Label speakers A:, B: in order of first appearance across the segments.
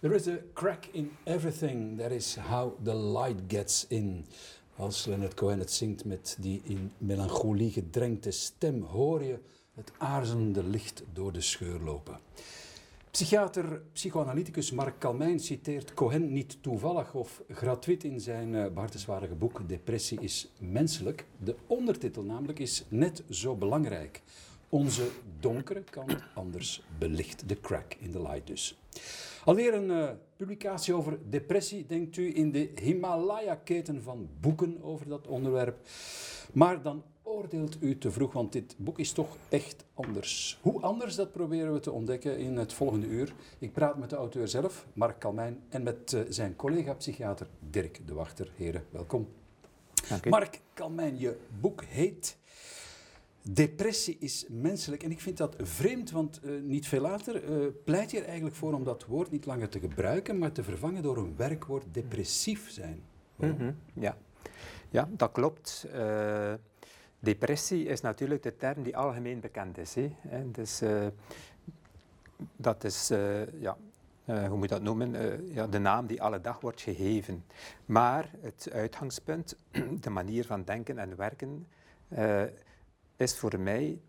A: There is a crack in everything. That is how the light gets in. Als Leonard Cohen het zingt met die in melancholie gedrenkte stem, hoor je het aarzelende licht door de scheur lopen. Psychiater, psychoanalyticus Mark Kalmijn citeert Cohen niet toevallig of gratuit in zijn uh, behartenswaardige boek Depressie is menselijk. De ondertitel namelijk is net zo belangrijk. Onze donkere kant anders belicht. De crack in the light dus. Alweer een uh, publicatie over depressie, denkt u, in de Himalaya-keten van boeken over dat onderwerp. Maar dan oordeelt u te vroeg, want dit boek is toch echt anders. Hoe anders, dat proberen we te ontdekken in het volgende uur. Ik praat met de auteur zelf, Mark Kalmijn, en met uh, zijn collega-psychiater Dirk de Wachter. Heren, welkom.
B: Dank u.
A: Mark Kalmijn, je boek heet Depressie is menselijk. En ik vind dat vreemd, want uh, niet veel later uh, pleit je er eigenlijk voor om dat woord niet langer te gebruiken, maar te vervangen door een werkwoord depressief zijn.
B: -hmm. ja. ja, dat klopt. Uh, depressie is natuurlijk de term die algemeen bekend is. Hè? Dus, dat is, ja, hoe moet je dat noemen, ja, de naam die alle dag wordt gegeven. Maar het uitgangspunt, de manier van denken en werken, is voor mij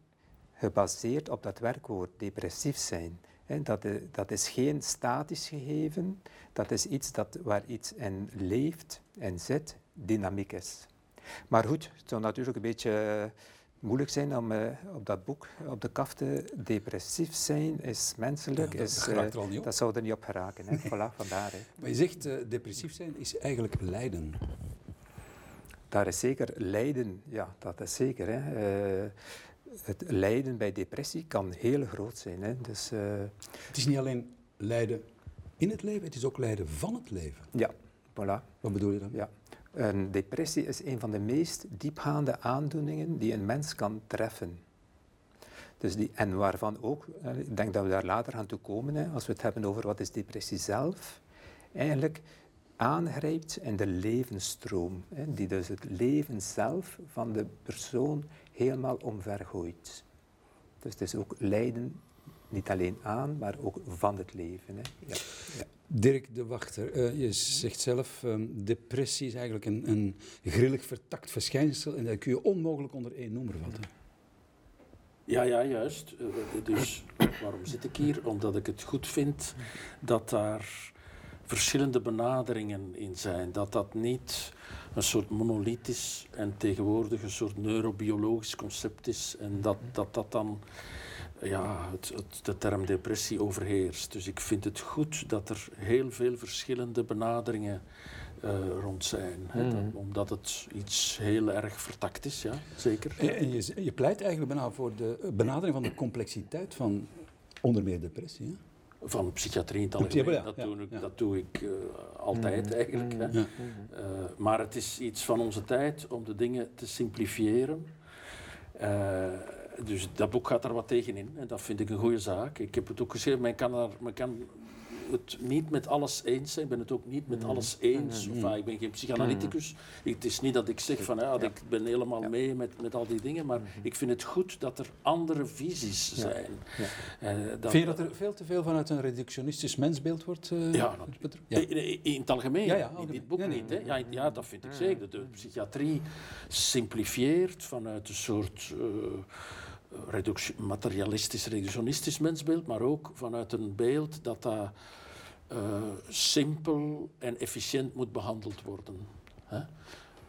B: gebaseerd op dat werkwoord depressief zijn. Dat, dat is geen statisch gegeven, dat is iets dat, waar iets in leeft en zit, dynamiek is. Maar goed, het zou natuurlijk een beetje moeilijk zijn om uh, op dat boek op de kaf te depressief zijn, is menselijk,
A: Ja, dat
B: is,
A: er al niet op.
B: dat zou er niet op geraken. Hè. voilà, vandaar. Hè.
A: Maar je zegt uh, depressief zijn is eigenlijk lijden.
B: Daar is zeker lijden, ja, dat is zeker. Hè. Uh, het lijden bij depressie kan heel groot zijn. Hè. Dus, uh,
A: Het is niet alleen lijden in het leven, het is ook lijden van het leven.
B: ja, voilà.
A: Wat bedoel je dan?
B: Ja. Een depressie is een van de meest diepgaande aandoeningen die een mens kan treffen. Dus die, en waarvan ook, eh, ik denk dat we daar later gaan toe komen, hè, als we het hebben over wat is depressie zelf, eigenlijk aangrijpt in de levensstroom, hè, die dus het leven zelf van de persoon helemaal omvergooit. Dus het is ook lijden niet alleen aan, maar ook van het leven. Hè. Ja. Ja.
A: Dirk de Wachter, uh, je zegt zelf, um, depressie is eigenlijk een, een grillig vertakt verschijnsel en dat kun je onmogelijk onder één noemer vatten.
C: Ja, ja, juist. Uh, dus waarom zit ik hier? Omdat ik het goed vind dat daar verschillende benaderingen in zijn. Dat dat niet een soort monolith is en tegenwoordig een soort neurobiologisch concept is en dat dat, dat dan ja, het, het, de term depressie overheerst. Dus ik vind het goed dat er heel veel verschillende benaderingen uh, rond zijn. Hè, dat, omdat het iets heel erg vertakt is, ja, zeker.
A: En, en je, je, pleit eigenlijk bijna voor de benadering van de complexiteit van onder meer depressie. Hè?
C: Van psychiatrie in het algemeen. Ja, dat, ja, doe ik, ja. dat doe ik uh, altijd mm. eigenlijk. Mm. Uh, maar het is iets van onze tijd om de dingen te simplifiëren. Uh, dus dat boek gaat daar wat tegen in en dat vind ik een goede zaak. Ik heb het ook geschreven, men kan, er, men kan het niet met alles eens zijn. Ik ben het ook niet met alles eens. Of, ah, ik ben geen psychanalyticus. Ik, het is niet dat ik zeg van ja, ja. ik ben helemaal ja. mee met, met al die dingen, maar ik vind het goed dat er andere visies zijn.
A: Uh, dat, vind je dat er veel te veel vanuit een reductionistisch mensbeeld wordt uh,
C: ja, in, in, in, het algemeen, in dit boek niet. Hè? Ja, ja, dat vind ik zeker. De psychiatrie simplifieert vanuit een soort... Uh, reductie, materialistisch, reductionistisch mensbeeld, maar ook vanuit een beeld dat dat uh, simpel en efficiënt moet behandeld worden. Hè?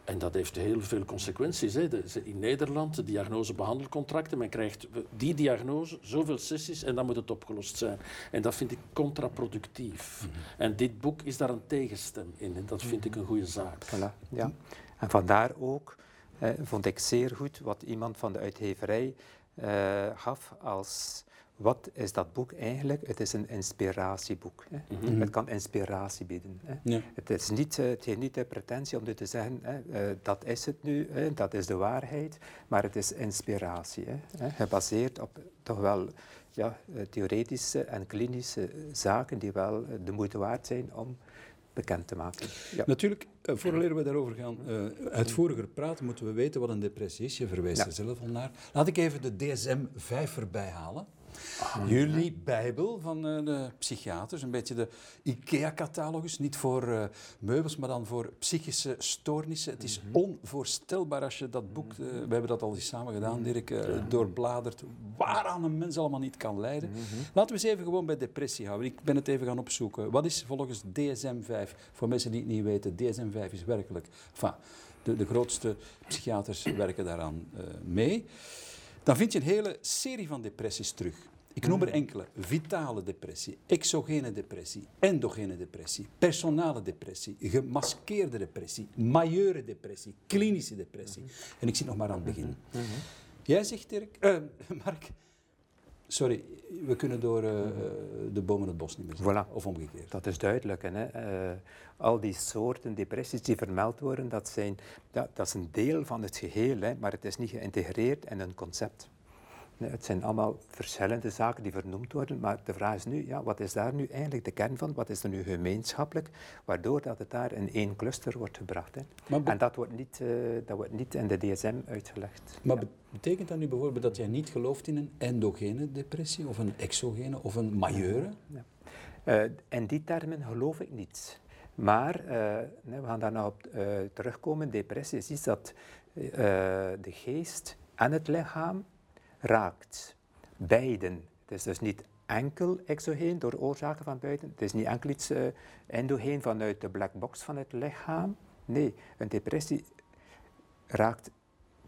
C: En dat heeft heel veel consequenties. Hè? In Nederland, de diagnose-behandelcontracten, men krijgt die diagnose, zoveel sessies en dan moet het opgelost zijn. En dat vind ik contraproductief. Mm -hmm. En dit boek is daar een tegenstem in en dat vind ik een goede zaak.
B: Voilà, ja. En vandaar ook eh, vond ik zeer goed wat iemand van de uitgeverij uh, gaf als wat is dat boek eigenlijk? Het is een inspiratieboek. Hè? Mm -hmm. Het kan inspiratie bieden. Hè? Ja. Het, is niet, het heeft niet de pretentie om nu te zeggen, hè, uh, dat is het nu, hè, dat is de waarheid, maar het is inspiratie. Hè? Gebaseerd op toch wel ja, theoretische en klinische zaken die wel de moeite waard zijn om bekend te maken.
A: Ja. Natuurlijk, uh, voordat we daarover gaan uh, uitvoeriger praten, moeten we weten wat een depressie is. Je verwijst ja. er zelf al naar. Laat ik even de DSM-5 erbij halen. Jullie Bijbel van uh, de psychiaters, een beetje de IKEA-catalogus. Niet voor uh, meubels, maar dan voor psychische stoornissen. Het is mhm. onvoorstelbaar als je dat boek, uh, we hebben dat al eens samen gedaan, mhm. Dirk, doorbladert, waaraan een mens allemaal niet kan lijden. Mhm. Laten we eens even gewoon bij depressie houden. Ik ben het even gaan opzoeken. Wat is volgens DSM-5, voor mensen die het niet weten, DSM-5 is werkelijk... Enfin, de, de grootste psychiaters werken daaraan mee. Dan vind je een hele serie van depressies terug. Ik noem er mm. enkele. Vitale depressie, exogene depressie, endogene depressie, personale depressie, gemaskeerde depressie, majeure depressie, klinische depressie. Mm-hmm. En ik zit nog maar aan het begin. Mm-hmm. Mm-hmm. Jij zegt, Dirk, uh, Mark, sorry, we kunnen door uh, de bomen het bos niet meer zien. Voilà. Of omgekeerd.
B: Dat is duidelijk. Hè? Uh, al die soorten depressies die vermeld worden, dat, zijn, dat, dat is een deel van het geheel, hè, maar het is niet geïntegreerd in een concept. Het zijn allemaal verschillende zaken die vernoemd worden, maar de vraag is nu, ja, wat is daar nu eigenlijk de kern van? Wat is er nu gemeenschappelijk, waardoor dat het daar in één cluster wordt gebracht? Hè? En dat wordt, niet, uh, dat wordt niet in de DSM uitgelegd.
A: Maar betekent dat nu bijvoorbeeld dat jij niet gelooft in een endogene depressie, of een exogene, of een majeure? Ja.
B: Uh, in die termen geloof ik niet. Maar, uh, we gaan daar nou op terugkomen, depressie is iets dat de geest en het lichaam raakt. Beiden. Het is dus niet enkel exogeen door oorzaken van buiten. Het is niet enkel iets uh, endogeen vanuit de black box van het lichaam. Nee, een depressie raakt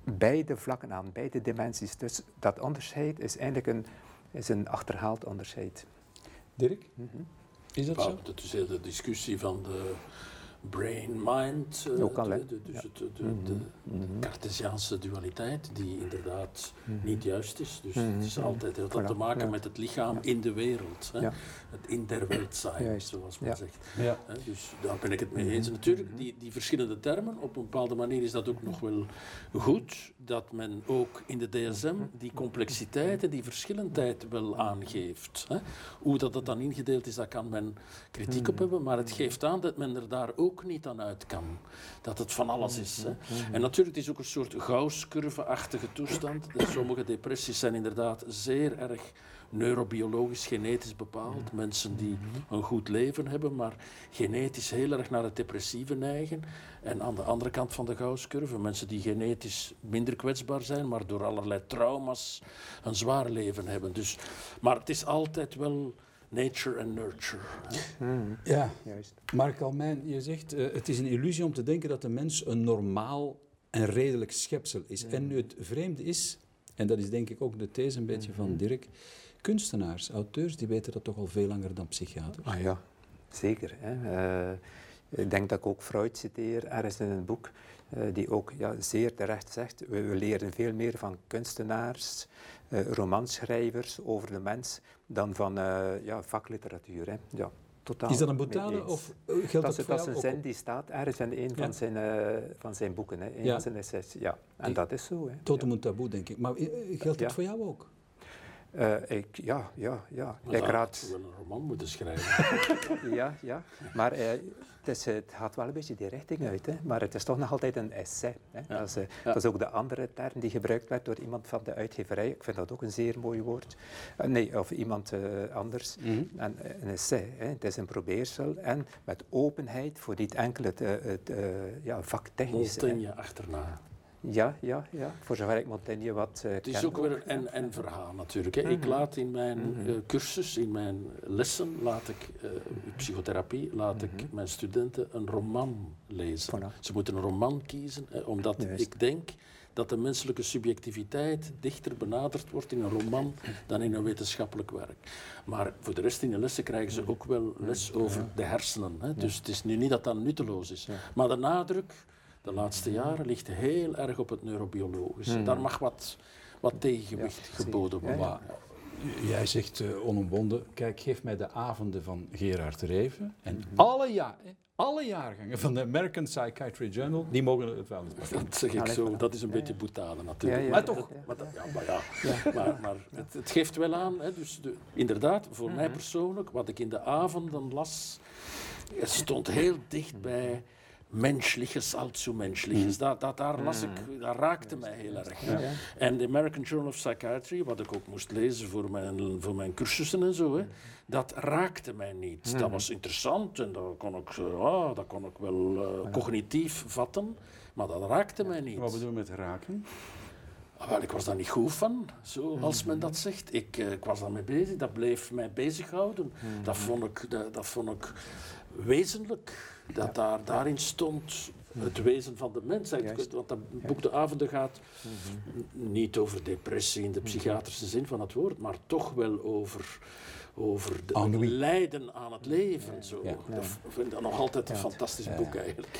B: beide vlakken aan, beide dimensies. Dus dat onderscheid is eigenlijk een, is een achterhaald onderscheid.
A: Dirk, mm -hmm. is dat zo?
C: Dat is de discussie van de brain-mind, uh, dus de, de, mhm. Mhm. Cartesiaanse dualiteit, die inderdaad mhm. niet juist is. Dus het is altijd heel te maken met het lichaam in de wereld. Hè? Het in der wereld zijn, zoals men zegt. Dus daar ben ik het mee eens. Natuurlijk, die, die verschillende termen, op een bepaalde manier is dat ook nog wel goed, dat men ook in de DSM die complexiteit en die verschillendheid wel aangeeft. Hè? Hoe dat, dat dan ingedeeld is, daar kan men kritiek op hebben, maar het geeft aan dat men er daar ook niet aan uit kan. Dat het van alles is. Hè. En natuurlijk, het is ook een soort gausscurve-achtige toestand. Sommige depressies zijn inderdaad zeer erg neurobiologisch, genetisch bepaald. Mensen die een goed leven hebben, maar genetisch heel erg naar het depressieve neigen. En aan de andere kant van de gausscurve, mensen die genetisch minder kwetsbaar zijn, maar door allerlei trauma's een zwaar leven hebben. Dus, maar het is altijd wel nature and nurture.
A: Ja, juist. Mark Almijn, je zegt uh, het is een illusie om te denken dat de mens een normaal en redelijk schepsel is. En nu het vreemde is, en dat is denk ik ook de these een beetje van hmm. Dirk, kunstenaars, auteurs, die weten dat toch al veel langer dan psychiaters.
B: Ah ja, zeker. Hè. Uh, ik denk dat ik ook Freud citeer ergens in een boek, uh, die ook ja, zeer terecht zegt, we, we leren veel meer van kunstenaars, uh, romanschrijvers over de mens dan van uh, ja, vakliteratuur. Hè. Ja,
A: totaal is dat een boetade of eh, geldt dat,
B: dat, dat is een zin die staat ergens in een van, zijn, uh, van zijn boeken, hè, een ja. van zijn essays. Ja, en dat is zo. Hè.
A: Tot een taboe, denk ik. Maar geldt dat voor jou ook?
B: Uh, ik, ja, ja, ja.
C: ik raad... wel een roman moeten schrijven.
B: ja, ja. Maar uh, het, is, het, gaat wel een beetje die richting uit, hè. maar het is toch nog altijd een essay. Hè. Ja. Dat, is, uh, ja. dat, is, ook de andere term die gebruikt werd door iemand van de uitgeverij. Ik vind dat ook een zeer mooi woord. nee, of iemand anders. Mm -hmm. en, een essay, hè. het is een probeersel en met openheid voor niet enkel het, het ja, vaktechnische.
C: je achterna.
B: Ja, ja, ja. Voor zover ik Montaigne wat uh,
C: Het is ook weer een en-en verhaal natuurlijk. Hè. Ik mhm. laat in mijn uh, cursus, in mijn lessen, laat ik, uh, psychotherapie, laat ik mhm. mijn studenten een roman lezen. Ze moeten een roman kiezen, hè, omdat ik denk dat de menselijke subjectiviteit dichter benaderd wordt in een roman dan in een wetenschappelijk werk. Maar voor de rest in de lessen krijgen ze ook wel les over de hersenen. Hè. Dus het is nu niet dat dat nutteloos is. Maar de nadruk de laatste jaren ligt heel erg op het neurobiologische. Hmm. Daar mag wat, wat tegengewicht geboden worden.
A: Jij zegt uh, onomwonden, kijk, geef mij de avonden van Gerard Reven. En mhm. alle, ja, alle jaargangen van de American Psychiatry Journal, die mogen het wel
C: Dat zeg ik zo, dat is een beetje boetade natuurlijk.
A: maar toch.
C: Maar, ja, maar, ja. maar, maar het, het, geeft wel aan, hè, dus de, inderdaad, voor mij persoonlijk, wat ik in de avonden las, het stond heel dicht bij mensliches, allzu mensliches. Mm. Dat, daar, las ik, mm. dat raakte mij heel erg. En de American Journal of Psychiatry, wat ik ook moest lezen voor mijn, voor mijn cursussen en zo, hè, mm. dat raakte mij niet. Dat was interessant en dat kon ik, ah, dat kon ik wel uh, cognitief vatten, maar dat raakte mij niet.
A: Wat bedoel je met raken?
C: Ah, wel, ik was daar niet goed van, zoals men dat zegt. Ik, uh, ik was daarmee bezig, dat bleef mij bezighouden. Dat, vond ik, dat, dat vond ik wezenlijk dat daar, daarin stond het wezen van de mens. Want dat boek De Avonden gaat. Niet over depressie in de psychiatrische zin van het woord, maar toch wel over, over het lijden aan het leven. Zo. Dat vind ik nog altijd een fantastisch boek eigenlijk.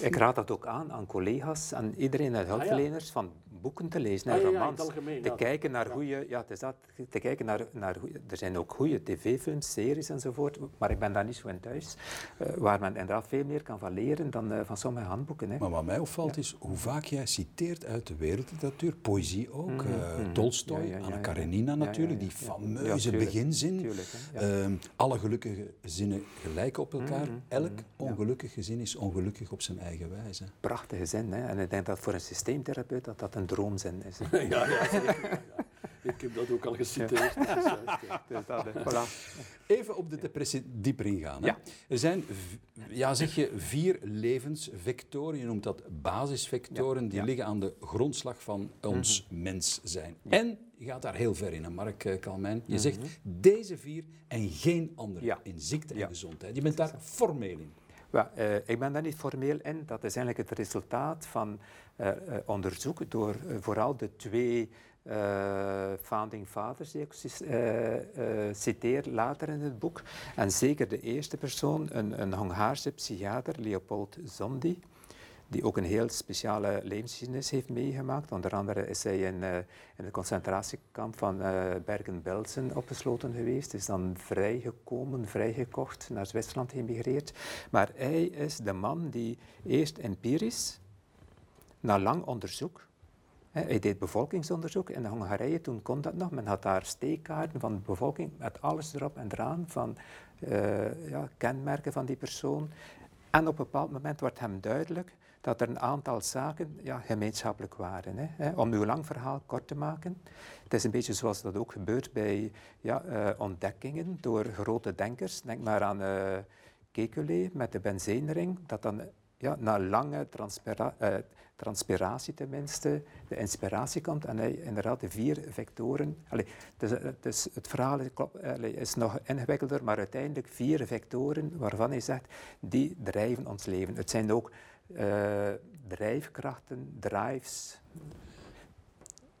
B: Ik raad dat ook aan aan collega's, aan iedereen uit ah, hulpverleners, van boeken te lezen, en ah, romans, te kijken naar goede, ja, het is dat, te kijken naar, naar er zijn ook goede tv-films, series enzovoort, maar ik ben daar niet zo in thuis, uh, waar men inderdaad veel meer kan van leren dan uh, van sommige handboeken. Hè.
A: Maar wat mij opvalt is hoe vaak jij citeert uit de wereldliteratuur, poëzie ook, mm -hmm. Tolstoy, ja, ja, Anna Karenina natuurlijk, die fameuze beginzin, uh, alle gelukkige zinnen gelijk op elkaar, mm -hmm. elk ongelukkige zin is ongelukkig op zijn eigen wijze.
B: Prachtige zin, hè? en ik denk dat voor een systeemtherapeut dat dat een droomzin is.
C: ja, ja, zeker. Ik heb dat ook al geciteerd.
A: Dus dat, voilà. Even op de depressie dieper ingaan. Hè. Er zijn ja, zeg je, vier levensvectoren, je noemt dat basisvectoren, die liggen aan de grondslag van ons mm mens zijn. En je gaat daar heel ver in, Mark eh, Kalmijn. Je zegt mhm. deze vier en geen andere in ziekte en gezondheid. Je bent daar formeel in.
B: Ja, uh, ik ben daar niet formeel in. Dat is eigenlijk het resultaat van uh, onderzoek door vooral de twee founding fathers die ik citeer later in het boek. En zeker de eerste persoon, een, een Hongaarse psychiater, Leopold Zondi die ook een heel speciale levensgeschiedenis heeft meegemaakt. Onder andere is hij in, uh, in het concentratiekamp van uh, Bergen-Belsen opgesloten geweest. Is dan vrijgekomen, vrijgekocht, naar Zwitserland geëmigreerd. Maar hij is de man die eerst empirisch, na lang onderzoek, hij deed bevolkingsonderzoek in Hongarije, toen kon dat nog. Men had daar steekkaarten van de bevolking met alles erop en eraan, van uh, ja, kenmerken van die persoon. En op een bepaald moment wordt hem duidelijk dat er een aantal zaken ja, gemeenschappelijk waren. Hè. Om uw lang verhaal kort te maken, het is een beetje zoals dat ook gebeurt bij ja, uh, ontdekkingen door grote denkers. Denk maar aan uh, Kekulé met de benzeenring, dat dan ja, na lange uh, transpiratie tenminste, de inspiratie komt en hij inderdaad de vier vectoren. Dus, dus het verhaal is nog ingewikkelder, maar uiteindelijk vier vectoren waarvan hij zegt, die drijven ons leven. Het zijn ook uh, drijfkrachten, drives.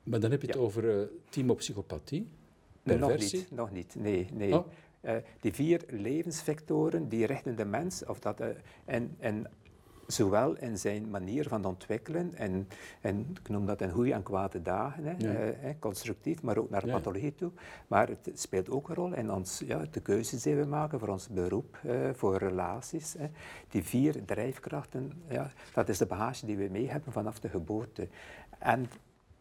A: Maar dan heb je het over uh, tymopsychopathie, perversie?
B: Nog niet, nog niet. nee. nee. Oh. Uh, die vier levensvectoren die richten de mens, of dat, en, en zowel in zijn manier van ontwikkelen, en, en ik noem dat in goede en kwade dagen, hè, eh, constructief, maar ook naar de pathologie toe. Maar het speelt ook een rol in ons, ja, de keuzes die we maken voor ons beroep, eh, voor relaties. Hè. Die vier drijfkrachten, ja, dat is de bagage die we mee hebben vanaf de geboorte. En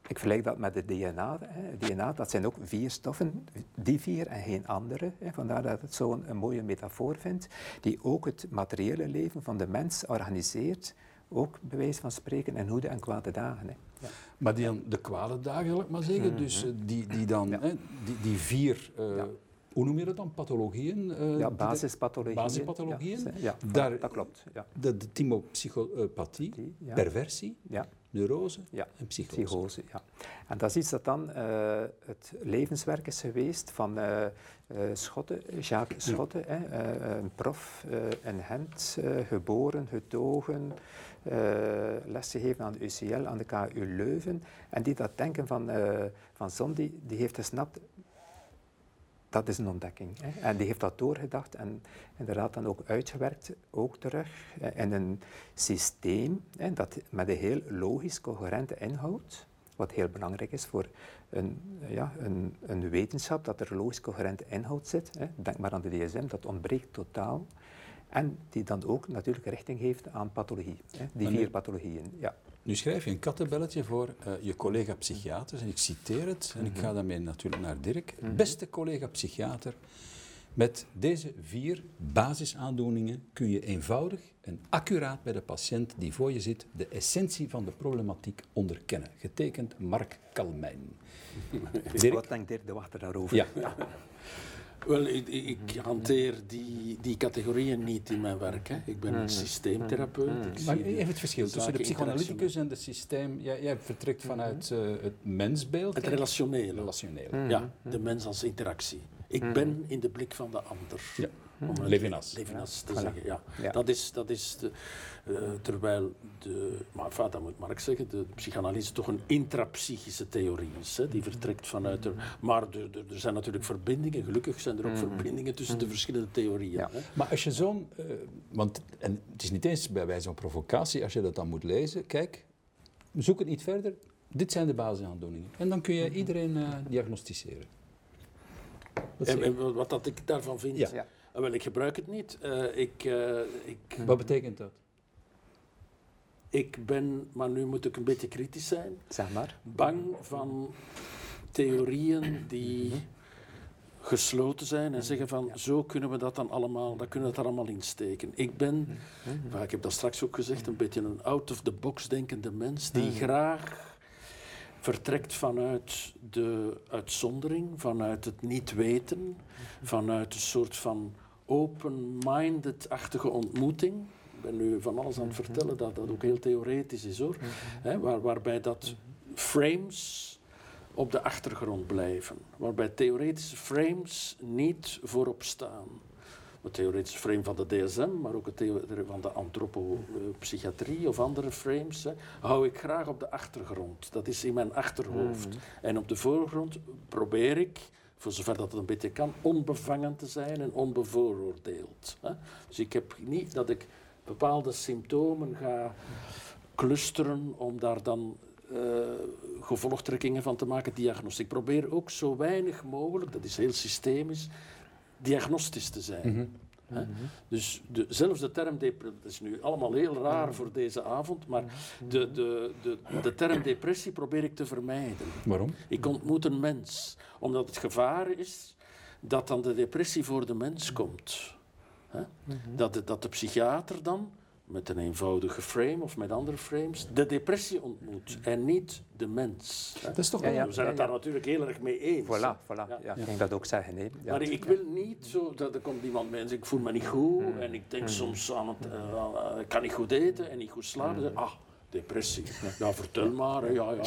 B: ik vergelijk dat met het DNA. Hè. DNA, dat zijn ook vier stoffen, die vier en geen andere. Hè. Vandaar dat het zo'n een mooie metafoor vindt, die ook het materiële leven van de mens organiseert, ook bij wijze van spreken in goede en kwade dagen. Hè.
A: Ja. Maar die dan de kwade dagen, wil ik maar zeggen, mhm. dus eh, die, die dan, hè, die, die vier... Uh, hoe noem je dat dan? Pathologieën?
B: Uh, ja, basispathologieën.
A: Basispathologieën.
B: Ja, Daar, dat klopt. Ja.
A: De, de perversie. Ja neurose
B: ja,
A: en psychose. psychose.
B: ja. En dat is iets dat dan uh, het levenswerk is geweest van uh, uh, Schotten, Jacques Schotten, hè, een prof in Gent, geboren, getogen, lesgegeven aan de UCL, aan de KU Leuven. En die dat denken van, van Zon, die, die heeft gesnapt dat is een ontdekking. Hè. En die heeft dat doorgedacht en inderdaad dan ook uitgewerkt, ook terug in een systeem hè, dat met een heel logisch, coherente inhoud, wat heel belangrijk is voor een, ja, een, een wetenschap, dat er logisch coherente inhoud zit. Hè. Denk maar aan de DSM, dat ontbreekt totaal. En die dan ook natuurlijk richting geeft aan pathologie, hè, die vier pathologieën. Ja.
A: Nu schrijf je een kattenbelletje voor uh, je collega psychiater, en ik citeer het, en ik ga mhm. daarmee natuurlijk naar Dirk. Mhm. Beste collega psychiater, Met deze vier basisaandoeningen kun je eenvoudig en accuraat bij de patiënt die voor je zit de essentie van de problematiek onderkennen. Getekend Mark Kalmijn.
B: Wat denkt Dirk de Wachter daarover?
A: Ja.
C: Wel, ik, ik, hanteer die, die categorieën niet in mijn werk. Hè. Ik ben een systeemtherapeut. Ik
A: maar even het verschil tussen de psychoanalyticus en de systeem... Jij, jij vertrekt vanuit uh, het mensbeeld.
C: Het relationele.
A: relationele.
C: Ja, de mens als interactie. Ik ben in de blik van de ander.
A: Ja. Om Levinas.
C: Levinas te zeggen, ja. ja. Dat is, dat is de, uh, terwijl de, maar enfin, dat moet Marx zeggen, de psychanalyse toch een intrapsychische theorie is, hè, die vertrekt vanuit er. Maar er, er, zijn natuurlijk verbindingen, gelukkig zijn er ook verbindingen tussen de verschillende theorieën. Ja. Hè.
A: Maar als je zo'n, uh, want en het is niet eens bij wijze van provocatie, als je dat dan moet lezen, kijk, zoek het niet verder, dit zijn de basisaandoeningen. En dan kun je iedereen uh, diagnosticeren.
C: En, en, wat dat ik daarvan vind, ja. Ah, wel, ik gebruik het niet. Uh, ik, uh, ik,
A: Wat betekent dat?
C: Ik ben, maar nu moet ik een beetje kritisch zijn,
B: zeg maar.
C: bang van theorieën die gesloten zijn en zeggen van zo kunnen we dat dan allemaal, dan kunnen we dat allemaal insteken. Ik ben, mm ik heb dat straks ook gezegd, een beetje een out-of-the-box denkende mens die graag vertrekt vanuit de uitzondering, vanuit het niet weten, vanuit een soort van open-minded-achtige ontmoeting. Ik ben nu van alles aan het vertellen dat dat ook heel theoretisch is hoor. He, waar, waarbij dat frames op de achtergrond blijven. Waarbij theoretische frames niet voorop staan. Het theoretische frame van de DSM, maar ook het van de antropopsychiatrie of andere frames, hè, hou ik graag op de achtergrond. Dat is in mijn achterhoofd. Mm. En op de voorgrond probeer ik voor zover dat het een beetje kan, onbevangen te zijn en onbevooroordeeld. Hè? Dus ik heb niet dat ik bepaalde symptomen ga clusteren om daar dan uh, gevolgtrekkingen van te maken, diagnostiek. Ik probeer ook zo weinig mogelijk, dat is heel systemisch, diagnostisch te zijn. Mhm. Mhm. Dus de, zelfs de term depressie, dat is nu allemaal heel raar mhm. voor deze avond, maar de, de, de, de term depressie probeer ik te vermijden.
A: Waarom?
C: Ik ontmoet een mens, omdat het gevaar is dat dan de depressie voor de mens komt. dat, de, dat de psychiater dan met een eenvoudige frame of met andere frames de depressie ontmoet en niet de mens.
A: Dat is toch
C: ja, ja, We zijn het daar natuurlijk heel erg mee eens.
B: Voilà, voilà. Ja. ik denk dat ook zeggen. Nee.
C: Maar ik wil niet zo dat er komt iemand bij en zegt ik voel me niet goed mm. en ik denk mm. soms aan het, uh, ik kan niet goed eten en niet goed slapen. Mm. Ah, depressie. Ja, vertel maar. Ja, ja,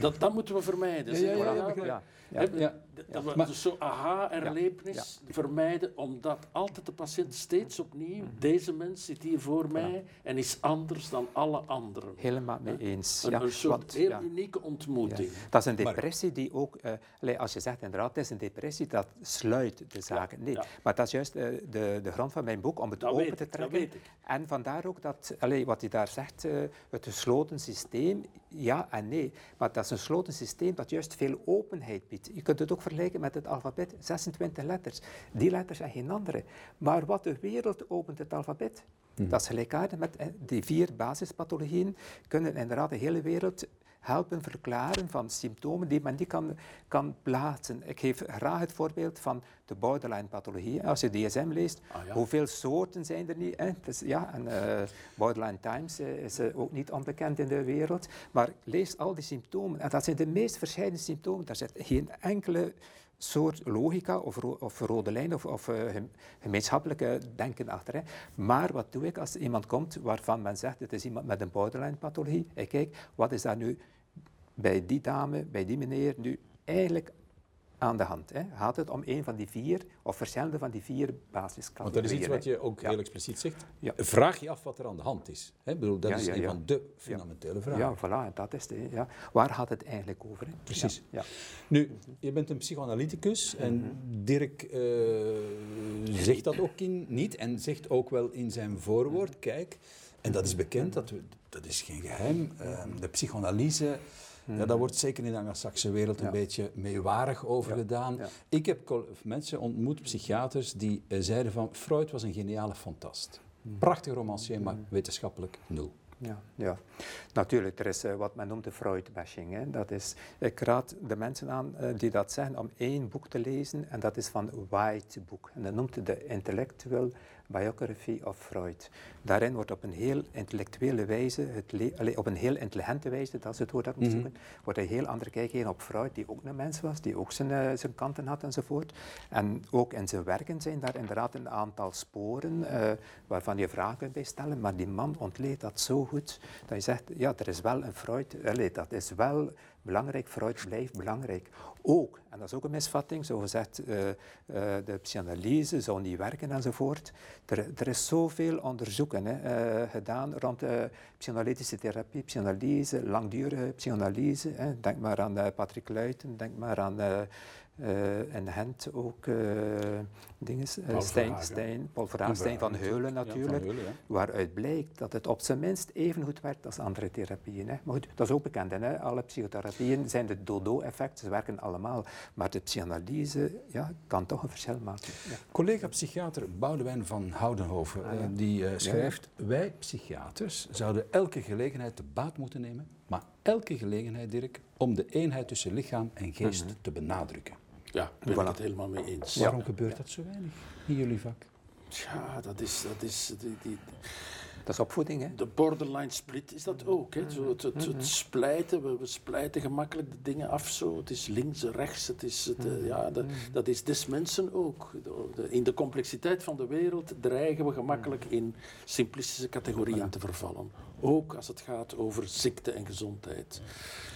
C: dat, dat moeten we vermijden.
A: Ja, ja, ja, ja,
C: ja. Dat we maar, dus zo'n aha-erlevenis vermijden, omdat altijd de patiënt steeds opnieuw, mhm. deze mens zit hier voor mij en is anders dan alle anderen.
B: Helemaal mee eens.
C: Een, een soort heel unieke ontmoeting.
B: Dat is een depressie die ook, uh, als je zegt inderdaad, het is een depressie, dat sluit de zaken. Nee, maar dat is juist uh, de, de grond van mijn boek, om het open te trekken. En vandaar ook dat, allez, wat hij daar zegt, uh, het gesloten systeem, ja en nee. Maar dat is een gesloten systeem dat juist veel openheid biedt. Je kunt het ook vergelijken met het alfabet, 26 letters. Die letters zijn geen andere. Maar wat de wereld opent het alfabet. Mhm. Dat is gelijkaardig met die vier basispathologieën, kunnen inderdaad de hele wereld helpen verklaren van symptomen die men niet kan, kan plaatsen. Ik geef graag het voorbeeld van de borderline-pathologie. Als je DSM leest, ah, hoeveel soorten zijn er niet? Hè? Dus, ja, en, uh, borderline Times uh, is uh, ook niet onbekend in de wereld. Maar lees al die symptomen. En dat zijn de meest verschillende symptomen. Daar zit geen enkele soort logica of, of rode lijn of, of gemeenschappelijke denken achter. Hè. Maar wat doe ik als iemand komt waarvan men zegt het is iemand met een borderline-pathologie? Ik kijk, wat is daar nu bij die dame, bij die meneer nu eigenlijk aan de hand. Hè? Gaat het om een van die vier of verschillende van die vier basiscategorieën?
A: Want dat is iets wat je ook heel expliciet zegt. Ja. Vraag je af wat er aan de hand is. Hè? Bedoel, dat is een van de fundamentele vragen.
B: Ja, voilà, dat is de, ja. Waar gaat het eigenlijk over? Hè?
A: Precies. Nu, je bent een psychoanalyticus en mhm. Dirk uh, zegt dat ook in, niet en zegt ook wel in zijn voorwoord, kijk, en dat is bekend, dat, we, dat is geen geheim, uh, de psychoanalyse ja, daar wordt zeker in de Anglo-Saxische wereld een beetje meewarig over gedaan. Ik heb mensen ontmoet, psychiaters, die uh, zeiden van Freud was een geniale fantast. Hmm. Prachtig romancier, maar hmm. wetenschappelijk nul.
B: Ja, ja, natuurlijk. Er is uh, wat men noemt de Freud-bashing. Dat is, ik raad de mensen aan uh, die dat zeggen om één boek te lezen en dat is van White boek. En dat noemt de Intellectual Biography of Freud. Daarin wordt op een heel intellectuele wijze, het op een heel intelligente wijze, dat is het woord dat ik moet mhm. zoeken, wordt een heel andere kijk gegeven op Freud, die ook een mens was, die ook zijn, uh, zijn kanten had enzovoort. En ook in zijn werken zijn daar inderdaad een aantal sporen uh, waarvan je vragen kunt bij stellen, maar die man ontleedt dat zo goed dat je zegt, ja, er is wel een Freud, allee, dat is wel belangrijk, Freud blijft belangrijk. Ook, en dat is ook een misvatting, zo gezegd, uh, uh, de psychanalyse zou niet werken enzovoort. Er, er is zoveel onderzoeken hè, uh, gedaan rond psychanalytische therapie, psychanalyse, langdurige psychanalyse. Hè. Denk maar aan Patrick Luiten, denk maar aan en Gent ook dinges, uh, Stijn, Stijn, Paul van Heulen natuurlijk, ja, Heulen, waaruit blijkt dat het op zijn minst even goed werkt als andere therapieën. Hè. Maar goed, dat is ook bekend. Hè. Alle psychotherapieën zijn de dodo-effect, ze werken allemaal. Maar de psychanalyse ja, kan toch een verschil maken.
A: Collega-psychiater Boudewijn van Houdenhoven ah, die schrijft... Wij psychiaters zouden elke gelegenheid te baat moeten nemen, maar elke gelegenheid, Dirk, om de eenheid tussen lichaam en geest mhm. te benadrukken.
C: Ja, ik ben het helemaal mee eens.
A: Waarom gebeurt dat zo weinig in jullie vak?
C: Ja, dat is... Dat is die, die,
B: dat is opvoeding, hè?
C: De borderline split is dat ook. Hè? Zo het, het, het splijten, we, we, splijten gemakkelijk de dingen af. Zo. Het is links en rechts. Het is, het, eh, ja, dat, dat is des mensen ook. In de complexiteit van de wereld dreigen we gemakkelijk in simplistische categorieën te vervallen. Ook als het gaat over ziekte en gezondheid.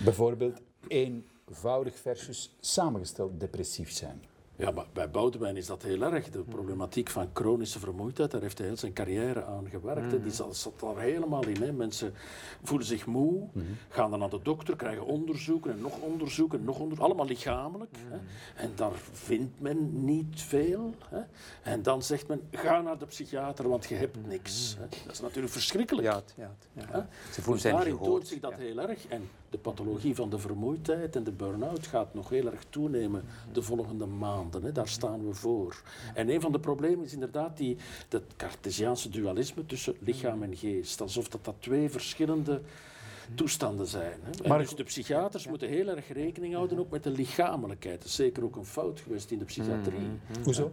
A: Bijvoorbeeld eenvoudig versus samengesteld depressief zijn.
C: Ja, maar bij Boudewijn is dat heel erg. De problematiek van chronische vermoeidheid, daar heeft hij heel zijn carrière aan gewerkt. Mm Die zat, daar helemaal in. Hè. Mensen voelen zich moe, mhm. gaan dan naar de dokter, krijgen onderzoeken en nog onderzoeken, nog onderzoeken. Allemaal lichamelijk. hè. Mhm. En daar vindt men niet veel. Hè. En dan zegt men, ga naar de psychiater, want je hebt niks. Hè. Dat is natuurlijk verschrikkelijk.
B: Ja, ja, ja.
C: Ze voelen dus daarin toont zich dat heel erg. En de pathologie van de vermoeidheid en de burn-out gaat nog heel erg toenemen de volgende maanden. Hè. Daar staan we voor. En een van de problemen is inderdaad die, dat Cartesiaanse dualisme tussen lichaam en geest. Alsof dat, dat twee verschillende toestanden zijn. Hè. Maar dus de psychiaters moeten heel erg rekening houden ook met de lichamelijkheid. Dat is zeker ook een fout geweest in de psychiatrie.
A: Hoezo?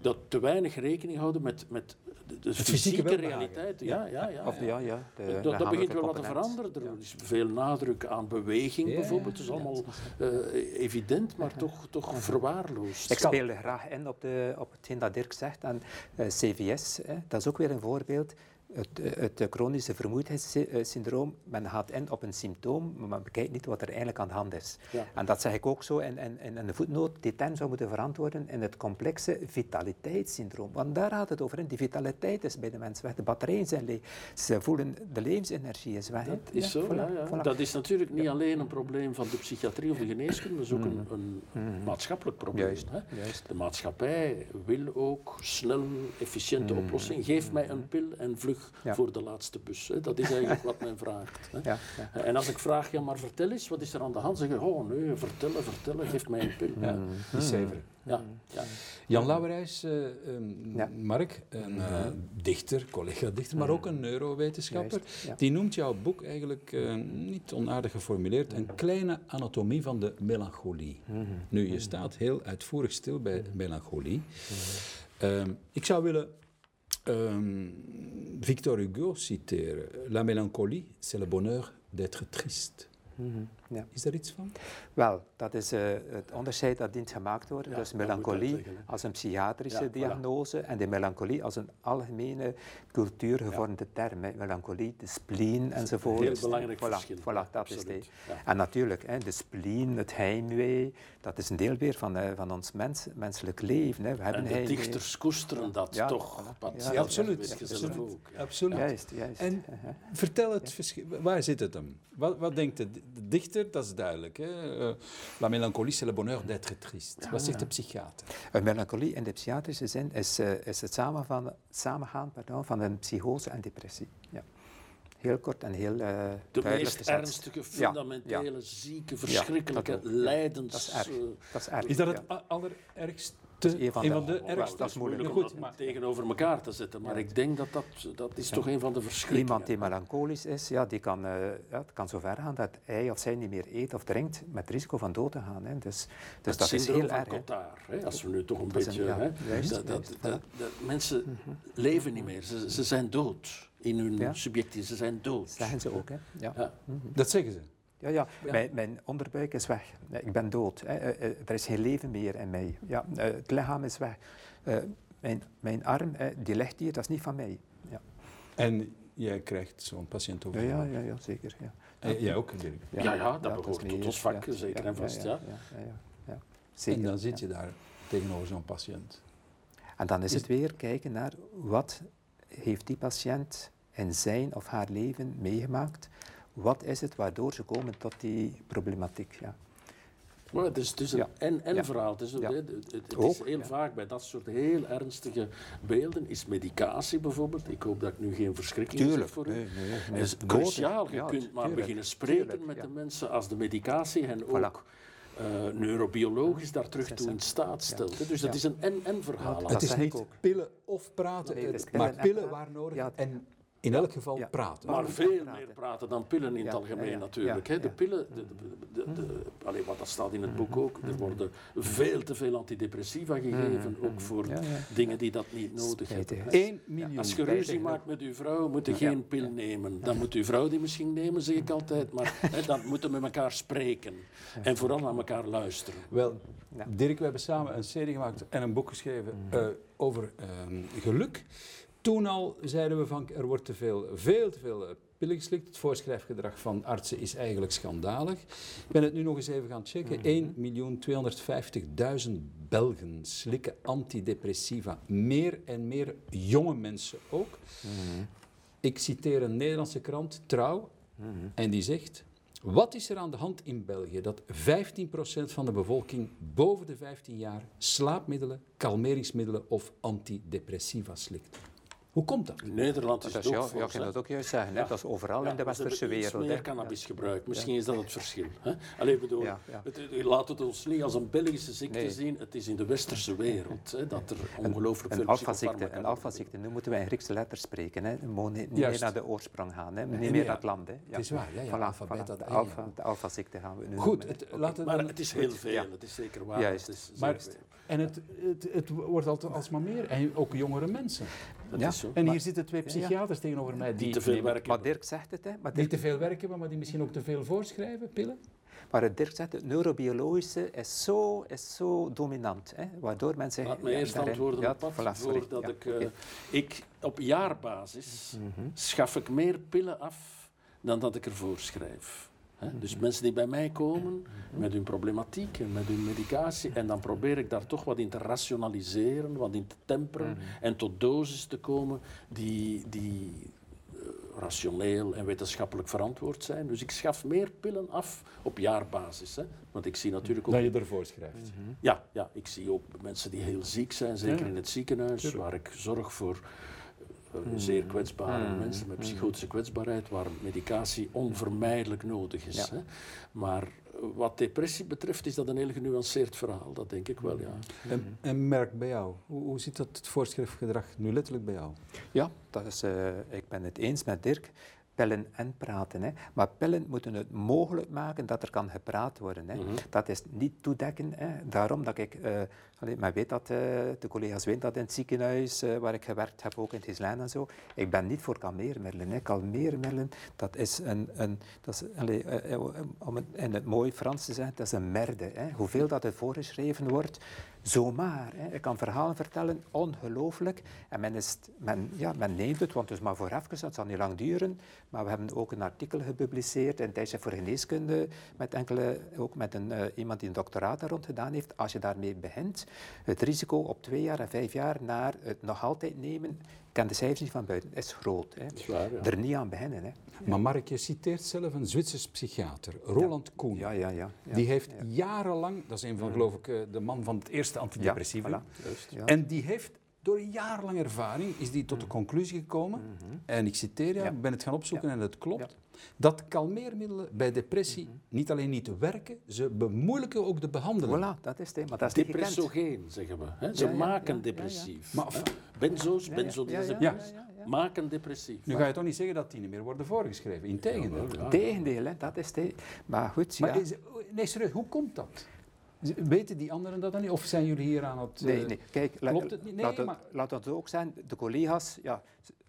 C: Dat te weinig rekening houden met, met de, fysieke, realiteit. Ja, ja, ja.
B: Of, ja, ja
C: dat, dat begint wel wat te veranderen. Er is veel nadruk aan beweging bijvoorbeeld. Het is allemaal uh, evident, maar toch, toch verwaarloosd.
B: Ik speelde graag in op, de, op hetgeen dat Dirk zegt. En uh, eh, CVS, hè, dat is ook weer een voorbeeld het, het, chronische vermoeidheidssyndroom, men gaat in op een symptoom, maar men bekijkt niet wat er eigenlijk aan de hand is. En dat zeg ik ook zo in, in, in de voetnoot, die term zou moeten verantwoorden in het complexe vitaliteitssyndroom. Want daar gaat het over. In. Die vitaliteit is bij de mensen weg. De batterijen zijn leeg. Ze voelen de levensenergie is weg.
C: Dat is zo, ja, Dat is natuurlijk niet alleen een probleem van de psychiatrie of de geneeskunde, dat is ook een, mm. een mm. maatschappelijk probleem.
B: Juist, hè? Juist.
C: De maatschappij wil ook snel, efficiënte mm. oplossingen. Geef mij een pil en vlug voor de laatste bus. Hè. Dat is eigenlijk wat men vraagt. Hè. Ja, ja. En als ik vraag, ja maar vertel eens, wat is er aan de hand? Zeg je, oh nee, vertellen, vertellen, geef mij een pil. Ja.
A: Mm. Die cijferen. Ja. Ja. Jan Lauwerijs, uh, um, Mark, een uh, dichter, collega-dichter, maar ook een neurowetenschapper, die noemt jouw boek eigenlijk uh, niet onaardig geformuleerd een kleine anatomie van de melancholie. -hmm. Nu, je staat heel uitvoerig stil bij melancholie. Mm -hmm. ik zou willen Um, Victor Hugo citeren. La mélancolie, c'est le bonheur d'être triste. -hmm. Ja. Is daar iets van?
B: Wel, dat is uh, het onderscheid dat dient gemaakt worden. Ja, dus melancholie als een psychiatrische ja, diagnose voilà. en de melancholie als een algemene cultuurgevormde term. Hè. Melancholie, de spleen enzovoort.
C: Heel belangrijk voilà, verschil.
B: Voilà, dat is het. En natuurlijk, hè, de spleen, het heimwee, dat is een deel weer van, uh, van ons mens, menselijk leven. Hè. We hebben
C: en de heimwee. dichters koesteren dat toch.
A: Absoluut. Absoluut. Ook, absoluut.
B: Juist, juist.
A: En uh -huh. vertel het verschil. Waar zit het hem? Wat, wat denkt de, de dat is duidelijk. Hè? Uh, la mélancolie, c'est le bonheur d'être triste. Wat zegt de psychiater?
B: Een melancholie in de psychiatrische zin is, uh, is het samen van, samengaan pardon, van een psychose en depressie. Ja. Heel kort en heel uh,
C: De meest ernstige, fundamentele, ja, zieke, verschrikkelijke ja, lijdens...
A: Dat is erg. Dat is, erg. is dat het allerergst te, een van, een van de, ergste.
C: Dat is moeilijk om goed, maar, tegenover elkaar te zetten. Maar ik denk dat dat, dat is toch een van de verschillen.
B: Iemand die melancholisch is, ja, die kan, uh, ja, het kan zo ver gaan dat hij of zij niet meer eet of drinkt met het risico van dood te gaan. Hè. Dus, dus dat is heel erg.
C: Cotard, hè, als we nu toch een beetje... Een, ja, hè, juist, dat, dat, dat, mensen leven niet meer, ze, ze zijn dood in hun ja. subjectie, ze zijn dood.
B: Zeggen ze ook, hè? Ja.
A: ja. Mhm. Dat zeggen ze.
B: Ja, ja. Mijn, mijn, onderbuik is weg. Ik ben dood. Hè. Eh, eh, er is geen leven meer in mij. Ja, eh, het lichaam is weg. mijn, mijn arm, die ligt hier, dat is niet van mij. Ja.
A: En jij krijgt zo'n patiënt over?
B: Ja, ja, ja, zeker. Ja.
A: En jij ook, Dirk?
C: Ja, ja, dat behoort tot ons vak, zeker en vast. Ja, ja,
A: Zeker. En dan zit je daar tegenover zo'n patiënt.
B: En dan is het weer kijken naar wat heeft die patiënt in zijn of haar leven meegemaakt wat is het waardoor ze komen tot die problematiek? Ja.
C: Maar het is, het is een en-en verhaal. Het is, het, het is heel vaak bij dat soort heel ernstige beelden is medicatie bijvoorbeeld. Ik hoop dat ik nu geen verschrikking
B: zeg
C: voor u. Nee, nee, is cruciaal. Je kunt maar beginnen spreken met de mensen als de medicatie hen ook uh, neurobiologisch daar terug toe in staat stelt. Dus dat is een en-en verhaal.
A: het is niet pillen of praten, maar pillen waar nodig. En in elk geval praten.
C: Maar veel meer praten dan pillen in het algemeen natuurlijk. Hè. De pillen, de, de, de, allee, wat dat staat in het boek ook, er worden veel te veel antidepressiva gegeven, ook voor dingen die dat niet nodig hebben.
A: 1 miljoen.
C: Als je ruzie maakt met uw vrouw, moet je geen pil nemen. Dan moet uw vrouw die misschien nemen, zeg ik altijd, maar hè, dan moeten we met elkaar spreken. En vooral naar elkaar luisteren.
A: Wel, Dirk, we hebben samen een serie gemaakt en een boek geschreven uh, over uh, geluk. Toen al zeiden we van er wordt te veel, veel te veel eh, pillen geslikt. Het voorschrijfgedrag van artsen is eigenlijk schandalig. Ik ben het nu nog eens even gaan checken. 1.250.000 Belgen slikken antidepressiva. Meer en meer jonge mensen ook. Mhm. Ik citeer een Nederlandse krant, Trouw, mhm. en die zegt... Wat is er aan de hand in België dat 15% van de bevolking boven de 15 jaar slaapmiddelen, kalmeringsmiddelen of antidepressiva slikt? Hoe komt dat?
C: In Nederland is dat het ook
B: Ja, ik kan dat ook juist zeggen. Ja. Dat is overal in de westerse wereld. Er
C: is meer cannabis gebruikt. Misschien is dat het verschil. Hè? Allee, bedoel, het, laat het ons niet als een Belgische ziekte zien. Het is in de westerse wereld hè, dat er ongelooflijk veel
B: psychofarmaca Een alfaziekte. Nu moeten wij in Griekse letters spreken. Hè. We niet meer naar de oorsprong gaan. Hè. Niet meer naar het land. Hè.
A: Het is waar. Ja, ja,
B: voilà, voilà. De, alfa, de alfaziekte gaan we nu
A: Goed. Het, laten
C: maar het is heel veel. Het is zeker waar.
A: Juist. Het is maar, en het, het, het wordt altijd alsmaar meer. En ook jongere mensen. Dat ja. is zo. En hier zitten twee psychiaters tegenover mij die,
C: te veel werken.
B: Maar Dirk zegt het, hè.
A: Maar die te veel werken maar die misschien ook te veel voorschrijven, pillen.
B: Maar Dirk zegt, het neurobiologische is zo, is zo dominant, hè, waardoor mensen...
C: Laat me eerst antwoorden ja, op voilà, voordat ik... Uh, ik... Op jaarbasis mm -hmm. schaf ik meer pillen af dan dat ik er Dus mensen die bij mij komen met hun problematiek en met hun medicatie, en dan probeer ik daar toch wat in te rationaliseren, wat in te temperen mhm. en tot doses te komen die, die uh, rationeel en wetenschappelijk verantwoord zijn. Dus ik schaf meer pillen af op jaarbasis. Hè? Want ik zie natuurlijk ook...
A: Dat je ervoor schrijft.
C: Ja, ja, ik zie ook mensen die heel ziek zijn, zeker in het ziekenhuis, waar ik zorg voor. Zeer kwetsbare hmm. mensen met hmm. psychotische kwetsbaarheid, waar medicatie onvermijdelijk nodig is. Hè. Maar wat depressie betreft is dat een heel genuanceerd verhaal, dat denk ik wel, ja.
A: En, en merk bij jou, hoe, hoe zit dat het voorschriftgedrag nu letterlijk bij jou?
B: Ja, dat is, uh, ik ben het eens met Dirk pellen en praten. Hè. Maar pellen moeten het mogelijk maken dat er kan gepraat worden. Hè. Mhm. Dat is niet toedekken. Hè. Daarom dat ik, uh, maar weet dat, uh, de collega's weten dat in het ziekenhuis uh, waar ik gewerkt heb, ook in het en zo. Ik ben niet voor kalmeermiddelen. Kalmeermiddelen, dat is een, een dat is, allee, om het in het mooi Frans te zeggen, dat is een merde. Hè. Hoeveel dat er voorgeschreven wordt, zomaar. Hè. Ik kan verhalen vertellen, ongelooflijk. En men, is, men, ja, men neemt het, want het is maar voor even, dat zal niet lang duren. Maar we hebben ook een artikel gepubliceerd in Tijdschrift voor Geneeskunde, met enkele, ook met een, iemand die een doctoraat daar rond gedaan heeft. Als je daarmee begint, het risico op twee jaar en vijf jaar naar het nog altijd nemen, ken de cijfers niet van buiten, is groot. Hè. Is waar, ja. Er niet aan beginnen. Hè.
A: Maar Mark, je citeert zelf een Zwitsers psychiater, Roland ja. Koen.
B: Ja, ja, ja,
A: Die heeft jarenlang, dat is een van, geloof ik, eh, de man van het eerste antidepressiva. Voilà. En die heeft door jarenlange ervaring is die tot de conclusie gekomen, mhm. en ik citeer ja, ik ben het gaan opzoeken en het klopt, dat kalmeermiddelen bij depressie mhm. niet alleen niet werken, ze bemoeilijken ook de behandeling.
B: Voilà, dat is het. Maar dat is
C: Depressogeen, zeggen we. Hè? Ze maken depressief. Maar, benzo's, benzodiazepines maken depressief.
A: Nu ga je toch niet zeggen dat die niet meer worden voorgeschreven? Integendeel.
B: Integendeel, hè, dat is het. Maar goed,
A: maar is, nee, serieus, hoe komt dat? Weten die anderen dat dan niet? Of zijn jullie hier aan het...
B: Nee, nee. Kijk, klopt het niet? Nee, laat, het, maar... laat dat ook zijn. De collega's, ja,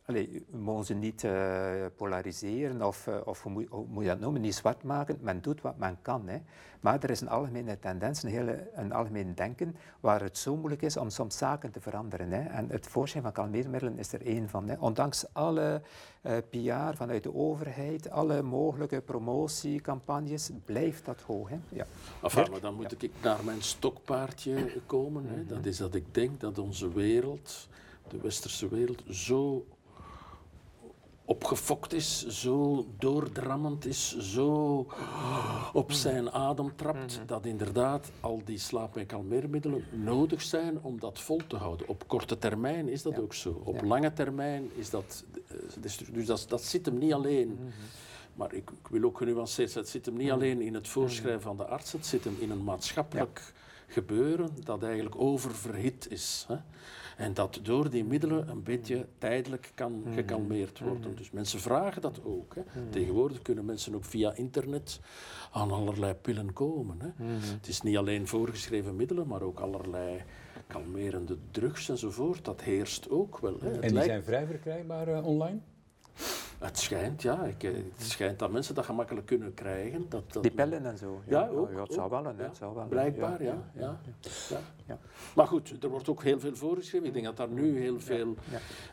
B: Allee, we mogen ze niet uh, polariseren of, uh, of hoe, moet, je dat noemen, niet zwart maken. Men doet wat men kan. Hè. Maar er is een algemene tendens, een, hele, een algemeen denken, waar het zo moeilijk is om soms zaken te veranderen. Hè. En het voorschijn van kalmeermiddelen is er één van. Hè. Ondanks alle uh, eh, PR vanuit de overheid, alle mogelijke promotiecampagnes, blijft dat hoog. Hè. Ja.
C: Enfin, maar dan moet ik naar mijn stokpaardje komen. Hè. Dat is dat ik denk dat onze wereld, de westerse wereld, zo opgefokt is, zo doordrammend is, zo op zijn adem trapt, mhm. dat inderdaad al die slaap- en kalmeermiddelen nodig zijn om dat vol te houden. Op korte termijn is dat ook zo. Op lange termijn is dat... Eh, dus dat, dat zit hem niet alleen... Mhm. Maar ik, ik, wil ook genuanceerd zijn, het zit hem niet mhm. alleen in het voorschrijven van de arts, het zit hem in een maatschappelijk gebeuren dat eigenlijk oververhit is. Hè? En dat door die middelen een beetje tijdelijk kan mhm. gekalmeerd worden. Mhm. Dus mensen vragen dat ook. Hè. Mhm. Tegenwoordig kunnen mensen ook via internet aan allerlei pillen komen. Hè. Het is niet alleen voorgeschreven middelen, maar ook allerlei kalmerende drugs enzovoort. Dat heerst ook wel. Hè.
A: En die zijn vrij verkrijgbaar uh, online?
C: Het schijnt, ja. Ik, eh, het schijnt dat mensen dat gemakkelijk kunnen krijgen. Dat, dat
B: die pellen en zo.
C: Ja, ook,
B: ja, het, zou wel, hè, het zou wel.
C: Blijkbaar, ja. ja, ja. Maar goed, er wordt ook heel veel voorgeschreven. Ik denk dat daar nu heel veel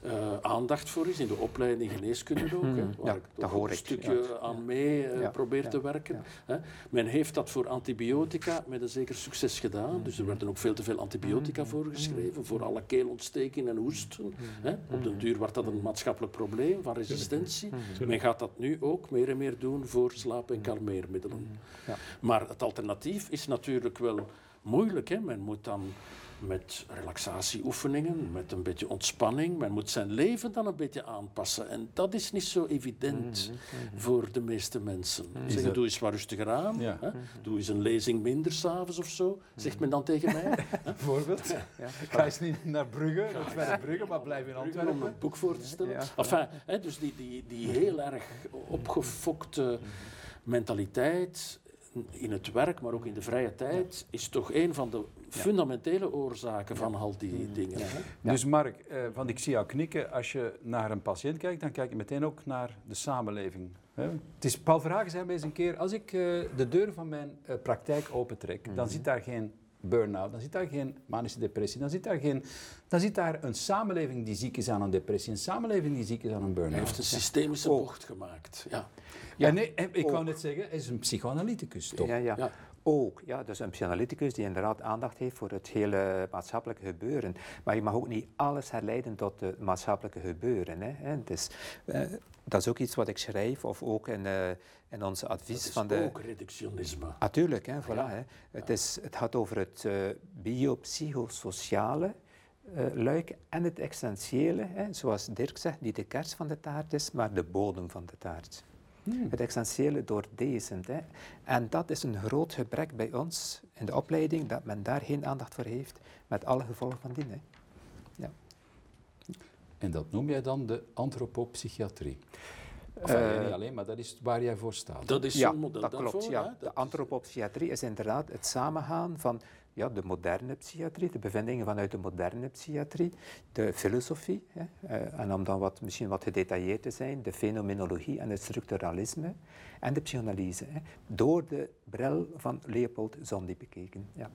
C: uh, aandacht voor is, in de opleiding geneeskunde ook. Hè, waar ik toch een stukje aan mee uh, probeer te werken. Hè. Men heeft dat voor antibiotica met een zeker succes gedaan. Dus er werden ook veel te veel antibiotica voorgeschreven voor alle keelontsteking en hoesten. Hè. Op den duur wordt dat een maatschappelijk probleem van resistentie. Mhm. Men gaat dat nu ook meer en meer doen voor slaap- en kalmeermiddelen. Mhm. Ja. Maar het alternatief is natuurlijk wel moeilijk. Hè? Men moet dan met relaxatieoefeningen, met een beetje ontspanning. Men moet zijn leven dan een beetje aanpassen. En dat is niet zo evident mhm, voor de meeste mensen. Mm Zeggen, doe eens wat rustiger aan. Hè? Doe eens een lezing minder s'avonds of zo, zegt men dan tegen mij.
A: Bijvoorbeeld. Ja. Ga eens niet naar Brugge, naar Brugge, maar blijf in Antwerpen.
C: Om een boek voor te stellen. Enfin, hè, dus die, die, die heel erg opgefokte mentaliteit in het werk, maar ook in de vrije tijd, is toch een van de fundamentele oorzaken van al die mm. dingen. Hè?
A: Dus Mark, uh, van ik zie jou knikken, als je naar een patiënt kijkt, dan kijk je meteen ook naar de samenleving. Hè? Het is, Paul Verhagen zei mij eens een keer, als ik uh, de deur van mijn uh, praktijk opentrek, mm dan mhm. zit daar geen burn-out, dan zit daar geen manische depressie, dan zit daar, geen, dan zit daar een samenleving die ziek is aan een depressie, een samenleving die ziek is aan een burn-out. Hij
C: heeft een systemische bocht gemaakt, ja.
A: Ja, nee, ik wou net zeggen, hij is een psychoanalyticus, toch?
B: Ja, ja. Ook, ja, dus een psychoanalyticus die inderdaad aandacht heeft voor het hele maatschappelijke gebeuren. Maar je mag ook niet alles herleiden tot het maatschappelijke gebeuren. Hè. Dus, uh, dat is ook iets wat ik schrijf, of ook in, uh, in ons advies
C: dat
B: van de...
C: ook reductionisme.
B: Natuurlijk, hè, voilà, hè. Het, is, het gaat over het uh, biopsychosociale luik en het essentiële, hè, zoals Dirk zegt, niet de kers van de taart is, maar de bodem van de taart. Hmm. Het essentiële doordezend. Hè. En dat is een groot gebrek bij ons in de opleiding, dat men daar geen aandacht voor heeft, met alle gevolgen van dien. Hè. Ja.
A: En dat noem jij dan de antropopsychiatrie? Enfin, uh, niet alleen, maar dat is waar jij voor staat.
C: Dat is
B: ja,
C: model
B: dat klopt. ja. De antropopsychiatrie is inderdaad het samengaan van ja, de moderne psychiatrie, de bevindingen vanuit de moderne psychiatrie, de filosofie, hè, eh, en om dan wat, misschien wat gedetailleerd te zijn, de fenomenologie en het structuralisme, en de psychanalyse, hè, door de bril van Leopold Zondi bekeken. Ja.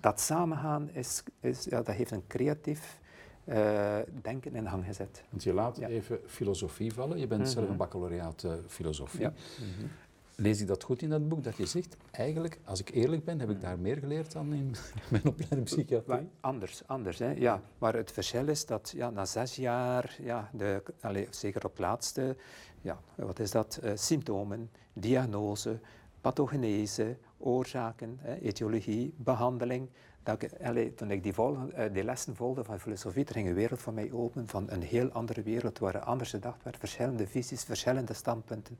B: Dat samengaan is, is, ja, dat heeft een creatief uh, denken in hang gezet.
A: Want je laat even filosofie vallen. Je bent zelf mhm. een baccalaureaat uh, filosofie. Ja. Mhm lees ik dat goed in dat boek, dat je zegt, eigenlijk, als ik eerlijk ben, heb ik daar meer geleerd dan in mijn opleiding psychiatrie?
B: anders, anders, hè, ja. Maar het verschil is dat ja, na zes jaar, ja, de, allez, zeker op laatste, ja, wat is dat, uh, symptomen, diagnose, pathogenese, oorzaken, hè, etiologie, behandeling, dat ik, toen ik uh, die lessen volgde van filosofie, er ging een wereld voor mij open, van een heel andere wereld, waar er anders gedacht werd, verschillende visies, verschillende standpunten.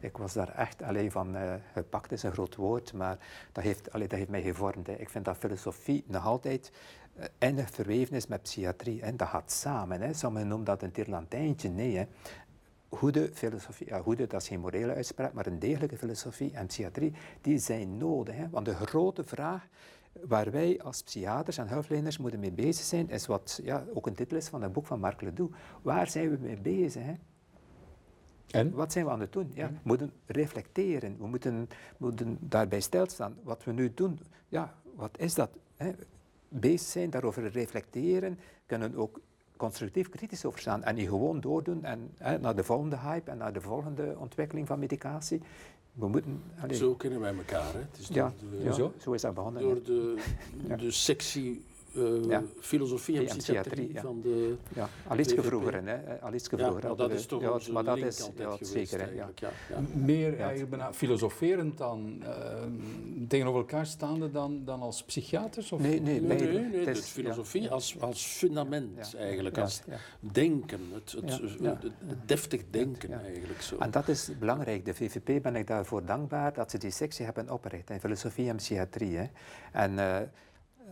B: Ik was daar echt alleen van uh, gepakt, is een groot woord, maar dat heeft, allee, dat heeft mij gevormd. Hè. Ik vind dat filosofie nog altijd uh, eindig verweven is met psychiatrie. Hè. Dat gaat samen. Hè. Sommigen noemen dat een tirlantijntje. Nee, hè. Goede filosofie, ja, goede, dat is geen morele uitspraak, maar een degelijke filosofie en psychiatrie, die zijn nodig. Hè. Want de grote vraag waar wij als psychiaters en hulpverleners moeten mee bezig zijn, is wat ja, ook een titel is van een boek van Marc Ledoux. Waar zijn we mee bezig? Hè? En? Wat zijn we aan het doen? Ja, we moeten reflecteren. We moeten, moeten daarbij stilstaan. Wat we nu doen, ja, wat is dat? Hè? Bezig zijn, daarover reflecteren, kunnen ook constructief kritisch over staan en niet gewoon doordoen en hè, naar de volgende hype en naar de volgende ontwikkeling van medicatie. We moeten,
C: Zo kennen wij elkaar. Hè? Het is
B: ja, de, zo? zo is dat begonnen.
C: Door de, de sectie uh, ja. filosofie en psychiatrie, ja. van de
B: Ja, al iets vroeger, hè. Al iets vroeger.
C: Ja, dat is toch
B: ja, maar dat is ja, zeker. Ja.
A: Meer eigenlijk bijna filosoferend dan, uh, tegenover elkaar staande dan, dan als psychiaters? Of?
C: Nee, nee, nee. nee, nee, nee dus filosofie als, als fundament eigenlijk, als denken, het, het, het, deftig denken eigenlijk zo.
B: En dat is belangrijk. De VVP ben ik daarvoor dankbaar dat ze die sectie hebben opgericht in filosofie en psychiatrie. Hè. En... Uh,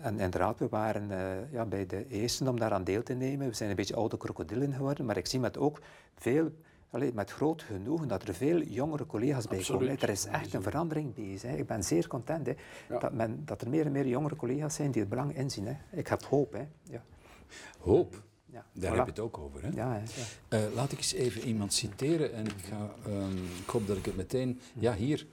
B: en inderdaad, we waren uh, ja, bij de eersten om daaraan deel te nemen. We zijn een beetje oude krokodillen geworden, maar ik zie met ook veel, allee, met groot genoegen dat er veel jongere collega's bij komen. Er is echt een verandering bezig. Hè. Ik ben zeer content hè, dat, men, dat er meer en meer jongere collega's zijn die het belang inzien. Hè. Ik heb hoop. Hè. Ja.
A: Hoop? Ja, Daar heb je het ook over. Hè?
B: Ja,
A: ja. Uh, laat ik eens even iemand citeren en ik, ga, um, ik hoop dat ik het meteen... Ja, hier.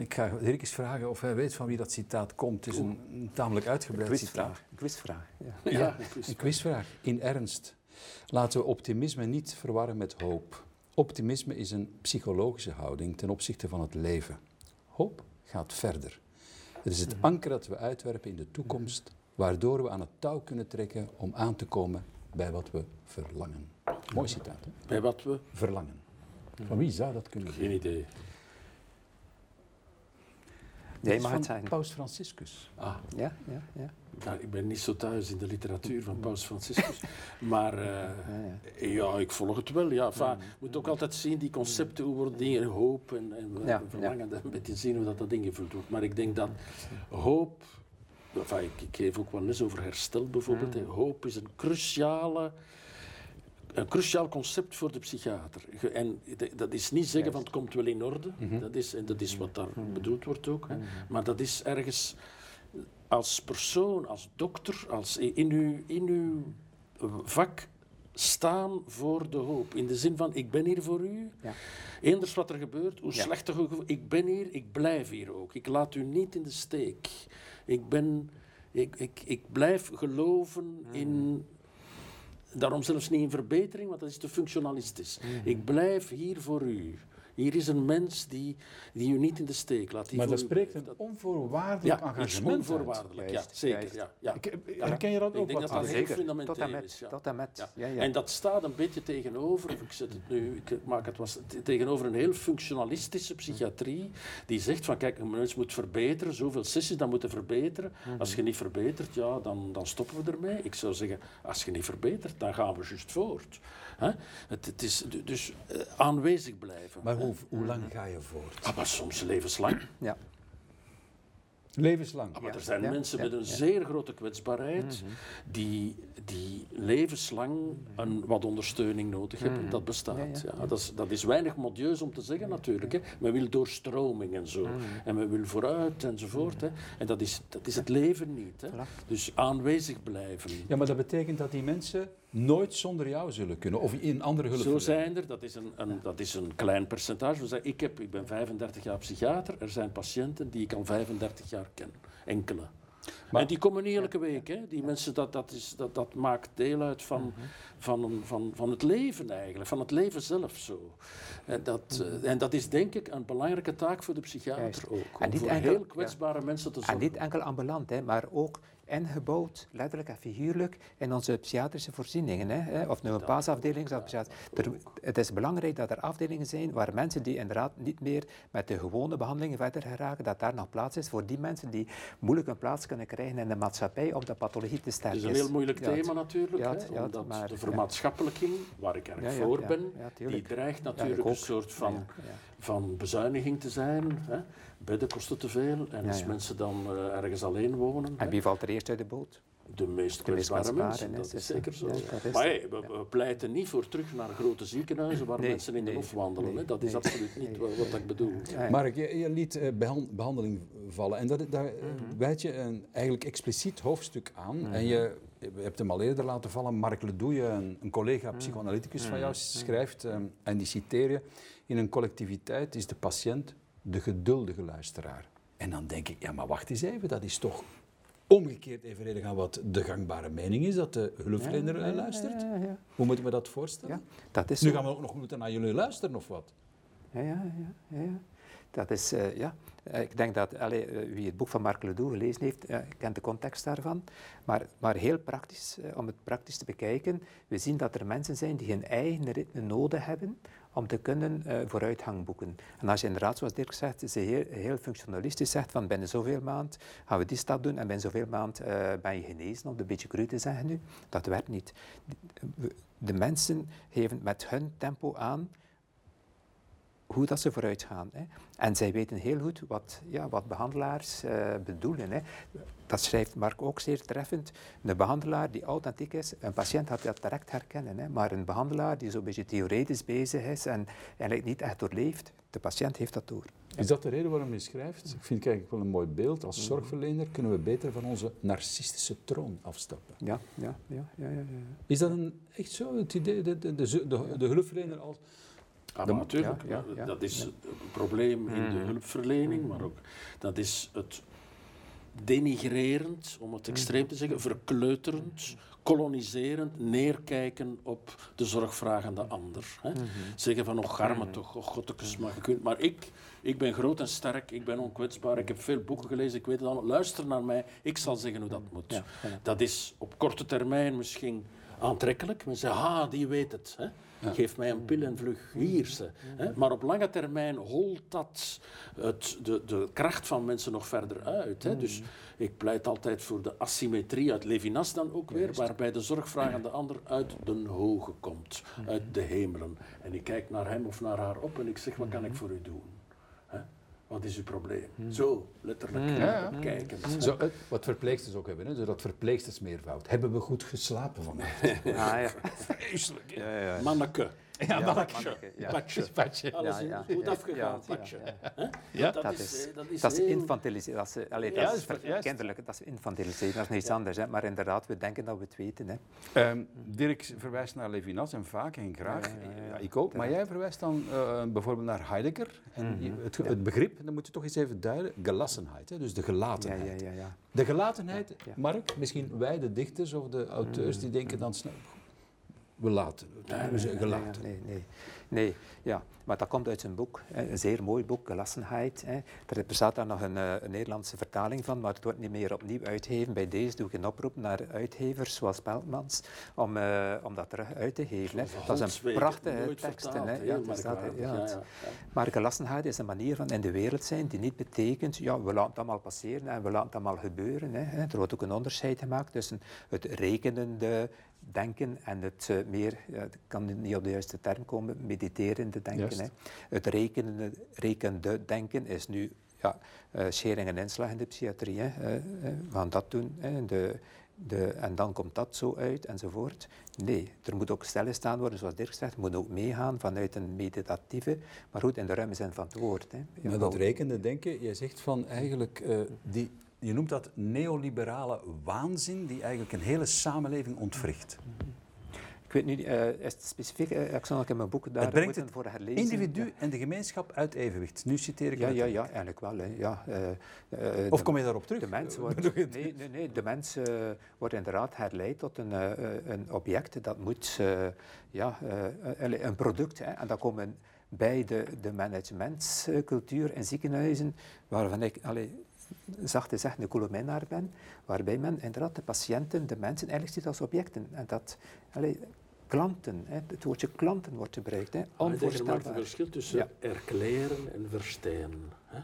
A: Ik ga Dirk eens vragen of hij weet van wie dat citaat komt. Het is een, een tamelijk uitgebreid
B: citaat. Een quizvraag.
A: Ja, ja, een, quizvraag. In ernst. Laten we optimisme niet verwarren met hoop. Optimisme is een psychologische houding ten opzichte van het leven. Hoop gaat verder. Het is het anker dat we uitwerpen in de toekomst, waardoor we aan het touw kunnen trekken om aan te komen bij wat we verlangen. Mooi citaat. Hè?
C: Bij wat we
A: verlangen. Van wie zou dat kunnen zijn?
C: Geen idee.
B: Nee, maar het zijn.
A: Paus Franciscus.
B: Ah. Ja, ja, ja.
C: Nou, ik ben niet zo thuis in de literatuur van Paus Franciscus. maar uh, ja, ja. ja, ik volg het wel. Ja. Enfin, je moet ook altijd zien, die concepten, hoe worden dingen hoop en, en ja, verlangen, een beetje zien hoe dat, dat ingevuld wordt. Maar ik denk dat hoop, enfin, ik, ik geef ook wel les over herstel bijvoorbeeld. Hoop is een cruciale een cruciaal concept voor de psychiater. En dat is niet zeggen van het komt wel in orde, mhm. dat, is, en dat is wat daar mhm. bedoeld wordt ook. Hè. Mhm. Maar dat is ergens als persoon, als dokter, als in, uw, in uw vak staan voor de hoop. In de zin van, ik ben hier voor u. Ja. Eenders wat er gebeurt, hoe ja. slechter gevoel, ik ben hier, ik blijf hier ook. Ik laat u niet in de steek. Ik ben... Ik, ik, ik blijf geloven in Daarom zelfs niet in verbetering, want dat is te functionalistisch. Mhm. Ik blijf hier voor u. Hier is een mens die, die u niet in de steek laat.
A: maar dat spreekt een onvoorwaardelijk
C: ja,
A: engagement
C: onvoorwaardelijk, ja, zeker. Ja, ja.
A: Ik, herken je dat ook?
C: Ik denk dat dat heel fundamenteel is. Ja.
B: Tot en met.
C: Ja. En dat staat een beetje tegenover, ik, zet het nu, ik maak het was, tegenover een heel functionalistische psychiatrie, die zegt van kijk, een mens moet verbeteren, zoveel sessies, dan moeten verbeteren. Mhm. Als je niet verbetert, ja, dan, dan stoppen we ermee. Ik zou zeggen, als je niet verbetert, dan gaan we juist voort. Het, het, is dus uh, aanwezig blijven.
A: Maar hoe, hoe, lang ga je voort?
C: Ah, maar soms levenslang.
B: Ja.
A: Levenslang.
C: Ah, maar er zijn mensen met een zeer grote kwetsbaarheid mhm. die, die levenslang een, wat ondersteuning nodig hebben. Mhm. Dat bestaat. Ja, Dat, is, dat is weinig modieus om te zeggen natuurlijk. Hè. Men wil doorstroming en zo. Mhm. En men wil vooruit enzovoort. Hè. En dat is, dat is het leven niet. Hè. Dus aanwezig blijven.
A: Ja, maar dat betekent dat die mensen nooit zonder jou zullen kunnen. Of in andere hulp.
C: Zo zijn er, dat is een, een, dat is een klein percentage. Ik, heb, ik ben 35 jaar psychiater. Er zijn patiënten die ik al 35 jaar ken. Enkele. Maar, en die komen niet elke week. Hè. Die mensen, dat, dat, is, dat, dat maakt deel uit van, mm van, van, van het leven eigenlijk. Van het leven zelf zo. En dat, mhm. eh, en dat is denk ik een belangrijke taak voor de psychiater ook. Om en niet voor enkel, heel kwetsbare mensen te zorgen.
B: En niet enkel ambulant, hè, maar ook ingebouwd, letterlijk en figuurlijk, in onze psychiatrische voorzieningen. Hè? Of nu een paasafdeling. Of het is belangrijk dat er afdelingen zijn waar mensen die inderdaad niet meer met de gewone behandelingen verder geraken, dat daar nog plaats is voor die mensen die moeilijk een plaats kunnen krijgen in de maatschappij om de pathologie te sterken.
C: Het is een heel moeilijk thema natuurlijk, ja, hè, omdat maar, de vermaatschappelijking, waar ik erg voor ben, die dreigt natuurlijk een soort van, van bezuiniging te zijn. Hè. Bedden kosten te veel en als mensen dan uh, ergens alleen wonen...
B: En wie valt er eerst uit de boot?
C: de meest kwetsbare mensen. Dat is zeker zo. maar hey, we, pleiten niet voor terug naar grote ziekenhuizen waar mensen in de hof wandelen. Nee, dat is absoluut niet wat, ik bedoel.
A: Mark, je, je liet uh, behandeling vallen en dat, daar mm wijd je een eigenlijk expliciet hoofdstuk aan. Mhm. En je, je hebt hem al eerder laten vallen. Mark Ledouille, een, een collega mhm. psychoanalyticus van jou, schrijft, um, en die citeer je, in een collectiviteit is de patiënt de geduldige luisteraar. En dan denk ik, ja maar wacht eens even, dat is toch omgekeerd evenredig aan wat de gangbare mening is, dat de hulpverlener ja, luistert. Ja, Hoe moeten we dat voorstellen? dat is nu gaan we ook nog moeten naar jullie luisteren of wat?
B: Ja, ja, ja. ja. Dat is, uh, ja. Eh, ik denk dat allee, eh, wie het boek van Marc Ledoux gelezen heeft, uh, kent de context daarvan. Maar, maar heel praktisch, om het praktisch te bekijken, we zien dat er mensen zijn die hun eigen ritme nodig hebben om te kunnen uh, vooruitgang boeken. En als je inderdaad, zoals Dirk zegt, is heel, heel functionalistisch zegt van binnen zoveel maand gaan we die stap doen en binnen zoveel maand uh, ben je genezen, om het een beetje cru te zeggen nu, dat werkt niet. De mensen geven met hun tempo aan hoe dat ze vooruit gaan. Hè. En zij weten heel goed wat, ja, wat behandelaars uh, bedoelen. Hè. Dat schrijft Mark ook zeer treffend. Een behandelaar die authentiek is, een patiënt had dat direct herkennen. Hè. Maar een behandelaar die zo'n beetje theoretisch bezig is en eigenlijk niet echt doorleeft, de patiënt heeft dat door.
A: Is dat de reden waarom je schrijft? Ik vind het eigenlijk wel een mooi beeld. Als zorgverlener kunnen we beter van onze narcistische troon afstappen.
B: Ja, ja, ja. ja, ja, ja.
A: Is dat een, echt zo, het idee, de, de, de, de, de hulpverlener als
C: ja, maar natuurlijk, ja, ja, dat is het probleem in de mm. hulpverlening, maar ook dat is het denigrerend, om het mm. extreem te zeggen, verkleuterend, koloniserend, neerkijken op de zorgvragende ander. Hè. Mm-hmm. Zeggen van, oh garme mm. toch, oh godtekes, maar je kunt... Maar ik, ik ben groot en sterk, ik ben onkwetsbaar, ik heb veel boeken gelezen, ik weet het allemaal. Luister naar mij, ik zal zeggen hoe dat moet. Dat is op korte termijn misschien aantrekkelijk. Men zegt, ah, die weet het. Hè. Geef mij een pil en vlug hier. Ze, hè. Maar op lange termijn holt dat het, de, de kracht van mensen nog verder uit. Hè. Dus ik pleit altijd voor de asymmetrie uit Levinas dan ook weer, waarbij de zorgvragende ander uit de hoge komt, uit de hemelen. En ik kijk naar hem of naar haar op en ik zeg, wat kan ik voor u doen? Wat is uw probleem? Hmm. Zo, letterlijk hmm. ja, kijken.
A: Zo, wat verpleegsters ook hebben, hè? Zo dat verpleegstersmeervoud. Hebben we goed geslapen vanavond? Ah, ja.
C: Vreselijk. Ja, ja. Manneke.
A: Ja, bakje.
C: Bakje. bakje. Alles ja, goed afgegaan, bakje.
B: Ja, dat, is, dat is, dat is infantiliseren. Dat is, allee, dat is kinderlijk, dat is infantiliseren, dat is niets anders. Hè. Maar inderdaad, we denken dat we het weten. Hè.
A: Um, Dirk verwijst naar Levinas en vaak en graag. Ja, ik ook. Maar jij verwijst dan uh, bijvoorbeeld naar Heidegger. En mm -hmm. het, het, begrip, dan moet je toch eens even duiden, gelassenheid. Hè, dus de gelatenheid. De gelatenheid, Mark, misschien wij de dichters of de auteurs die denken dan snel we laten het. we zijn gelaten.
B: Nee, nee, nee, ja. Maar dat komt uit zijn boek, een zeer mooi boek, Gelassenheid. Er bestaat daar nog een, eh, een, Nederlandse vertaling van, maar het wordt niet meer opnieuw uitgegeven. Bij deze doe ik een oproep naar uitgevers zoals Peltmans om, uh, om dat terug uit te geven. Dat is een prachtige tekst. Ja, ja, Maar gelassenheid is een manier van in de wereld zijn die niet betekent, ja, we laten het allemaal passeren en we laten het allemaal gebeuren. Hè. Er wordt ook een onderscheid gemaakt tussen het rekenende, denken en het uh, meer, ik kan niet op de juiste term komen, mediterende denken. Hè. Het rekenen, rekende denken is nu ja, uh, schering en inslag in de psychiatrie. Hè. We gaan dat doen hè. De, de, en dan komt dat zo uit enzovoort. Nee, er moet ook staan worden, zoals Dirk zegt, moet ook meegaan vanuit een meditatieve, maar goed, in de ruime zin van het woord. Hè.
A: Maar dat rekende denken, je zegt van eigenlijk die je noemt dat neoliberale waanzin die eigenlijk een hele samenleving ontwricht.
B: Ik weet niet, uh, is het specifiek, uh, ik zal in mijn boek daar
A: het brengt het voor herlezen. individu en de gemeenschap uit evenwicht. Nu citeer ik
B: Ja, ja, ja eigenlijk wel. Hè. Ja,
A: uh, of kom je daarop terug?
B: De mens wordt, nee, nee, nee, de mens wordt inderdaad herleid tot een, een object dat moet, ja, een product. Hè. En dan komen bij de, de managementscultuur in ziekenhuizen, waarvan ik... Allee, zacht gezegd een columnair ben, waarbij men inderdaad de patiënten, de mensen eigenlijk ziet als objecten. En dat, allez, klanten, hè, het woordje klanten wordt gebruikt. Hè,
C: onvoorstelbaar. Er een verschil tussen ja. erkleren en verstaan. Hè?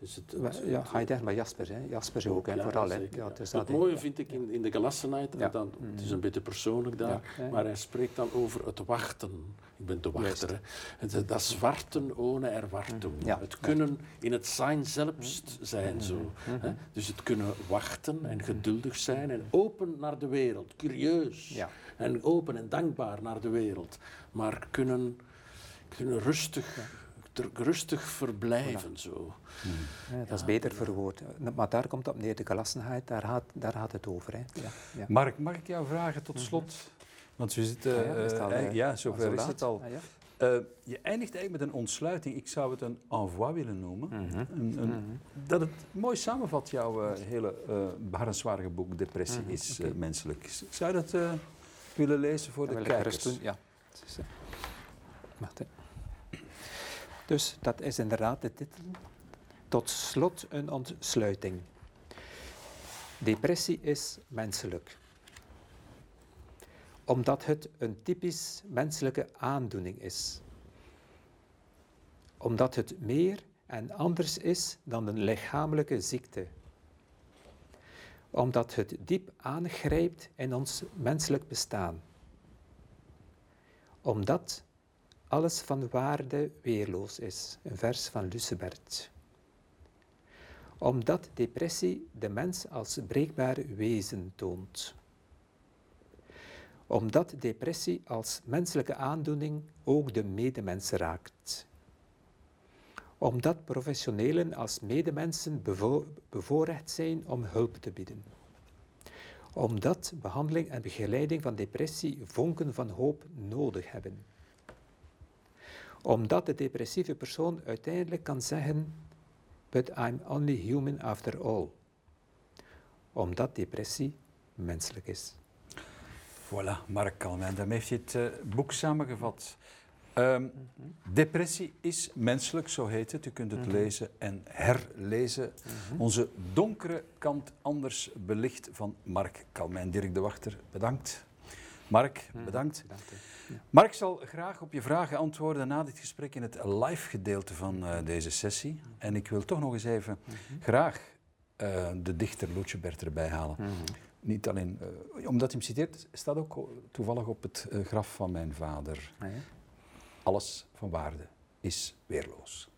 B: Dus het, ja, ga je denken maar Jasper, hè? Jasper ook, vooral. Hè?
C: Ja, het, het mooie vind ik in, in de gelassenheid, en dan, het is een beetje persoonlijk daar, maar hij spreekt dan over het wachten. Ik ben de wachter. Hè. Dat zwarten ohne erwartung. Het kunnen in het zijn zelfst zijn zo. Hè? Dus het kunnen wachten en geduldig zijn en open naar de wereld, curieus. En open en dankbaar naar de wereld. Maar kunnen, kunnen rustig rustig verblijven. Zo.
B: Hmm. Ja, dat is beter verwoord. Maar daar komt op neer, de gelassenheid, daar gaat, daar gaat het over. Hè. Ja,
A: ja. Mark, mag ik jou vragen tot mhm. slot? Want we zitten... ja, uh, ja, zover is het al. Uh, je eindigt eigenlijk met een ontsluiting. Ik zou het een envoi willen noemen. Mm -hmm. een, een, mm -hmm. Dat het mooi samenvat, jouw uh, hele uh, boek Depressie mm -hmm. is okay. menselijk. Zou je dat willen lezen voor de kijkers? Doen?
B: Ja. Wacht, dus dat is inderdaad de titel. Tot slot een ontsluiting. Depressie is menselijk. Omdat het een typisch menselijke aandoening is. Omdat het meer en anders is dan een lichamelijke ziekte. Omdat het diep aangrijpt in ons menselijk bestaan. Omdat alles van waarde weerloos is. Een vers van Lucebert. Omdat depressie de mens als breekbaar wezen toont. Omdat depressie als menselijke aandoening ook de medemens raakt. Omdat professionelen als medemensen bevo bevoorrecht zijn om hulp te bieden omdat behandeling en begeleiding van depressie vonken van hoop nodig hebben omdat de depressieve persoon uiteindelijk kan zeggen, but I'm only human after all. Omdat depressie menselijk is.
A: Voilà, Mark Kalmijn, daarmee heeft je het uh, boek samengevat. Um, Depressie is menselijk, zo heet het. U kunt het mhm. lezen en herlezen. Mhm. Onze donkere kant anders belicht van Mark Kalmijn. Dirk de Wachter, bedankt. Mark, mhm. bedankt. bedankt Mark zal graag op je vragen antwoorden na dit gesprek in het live gedeelte van uh, deze sessie. En ik wil toch nog eens even mm -hmm. graag uh, de dichter Bert erbij halen. Mm -hmm. Niet alleen, uh, omdat hij hem citeert, staat ook toevallig op het graf van mijn vader. Ah, ja? Alles van waarde is weerloos.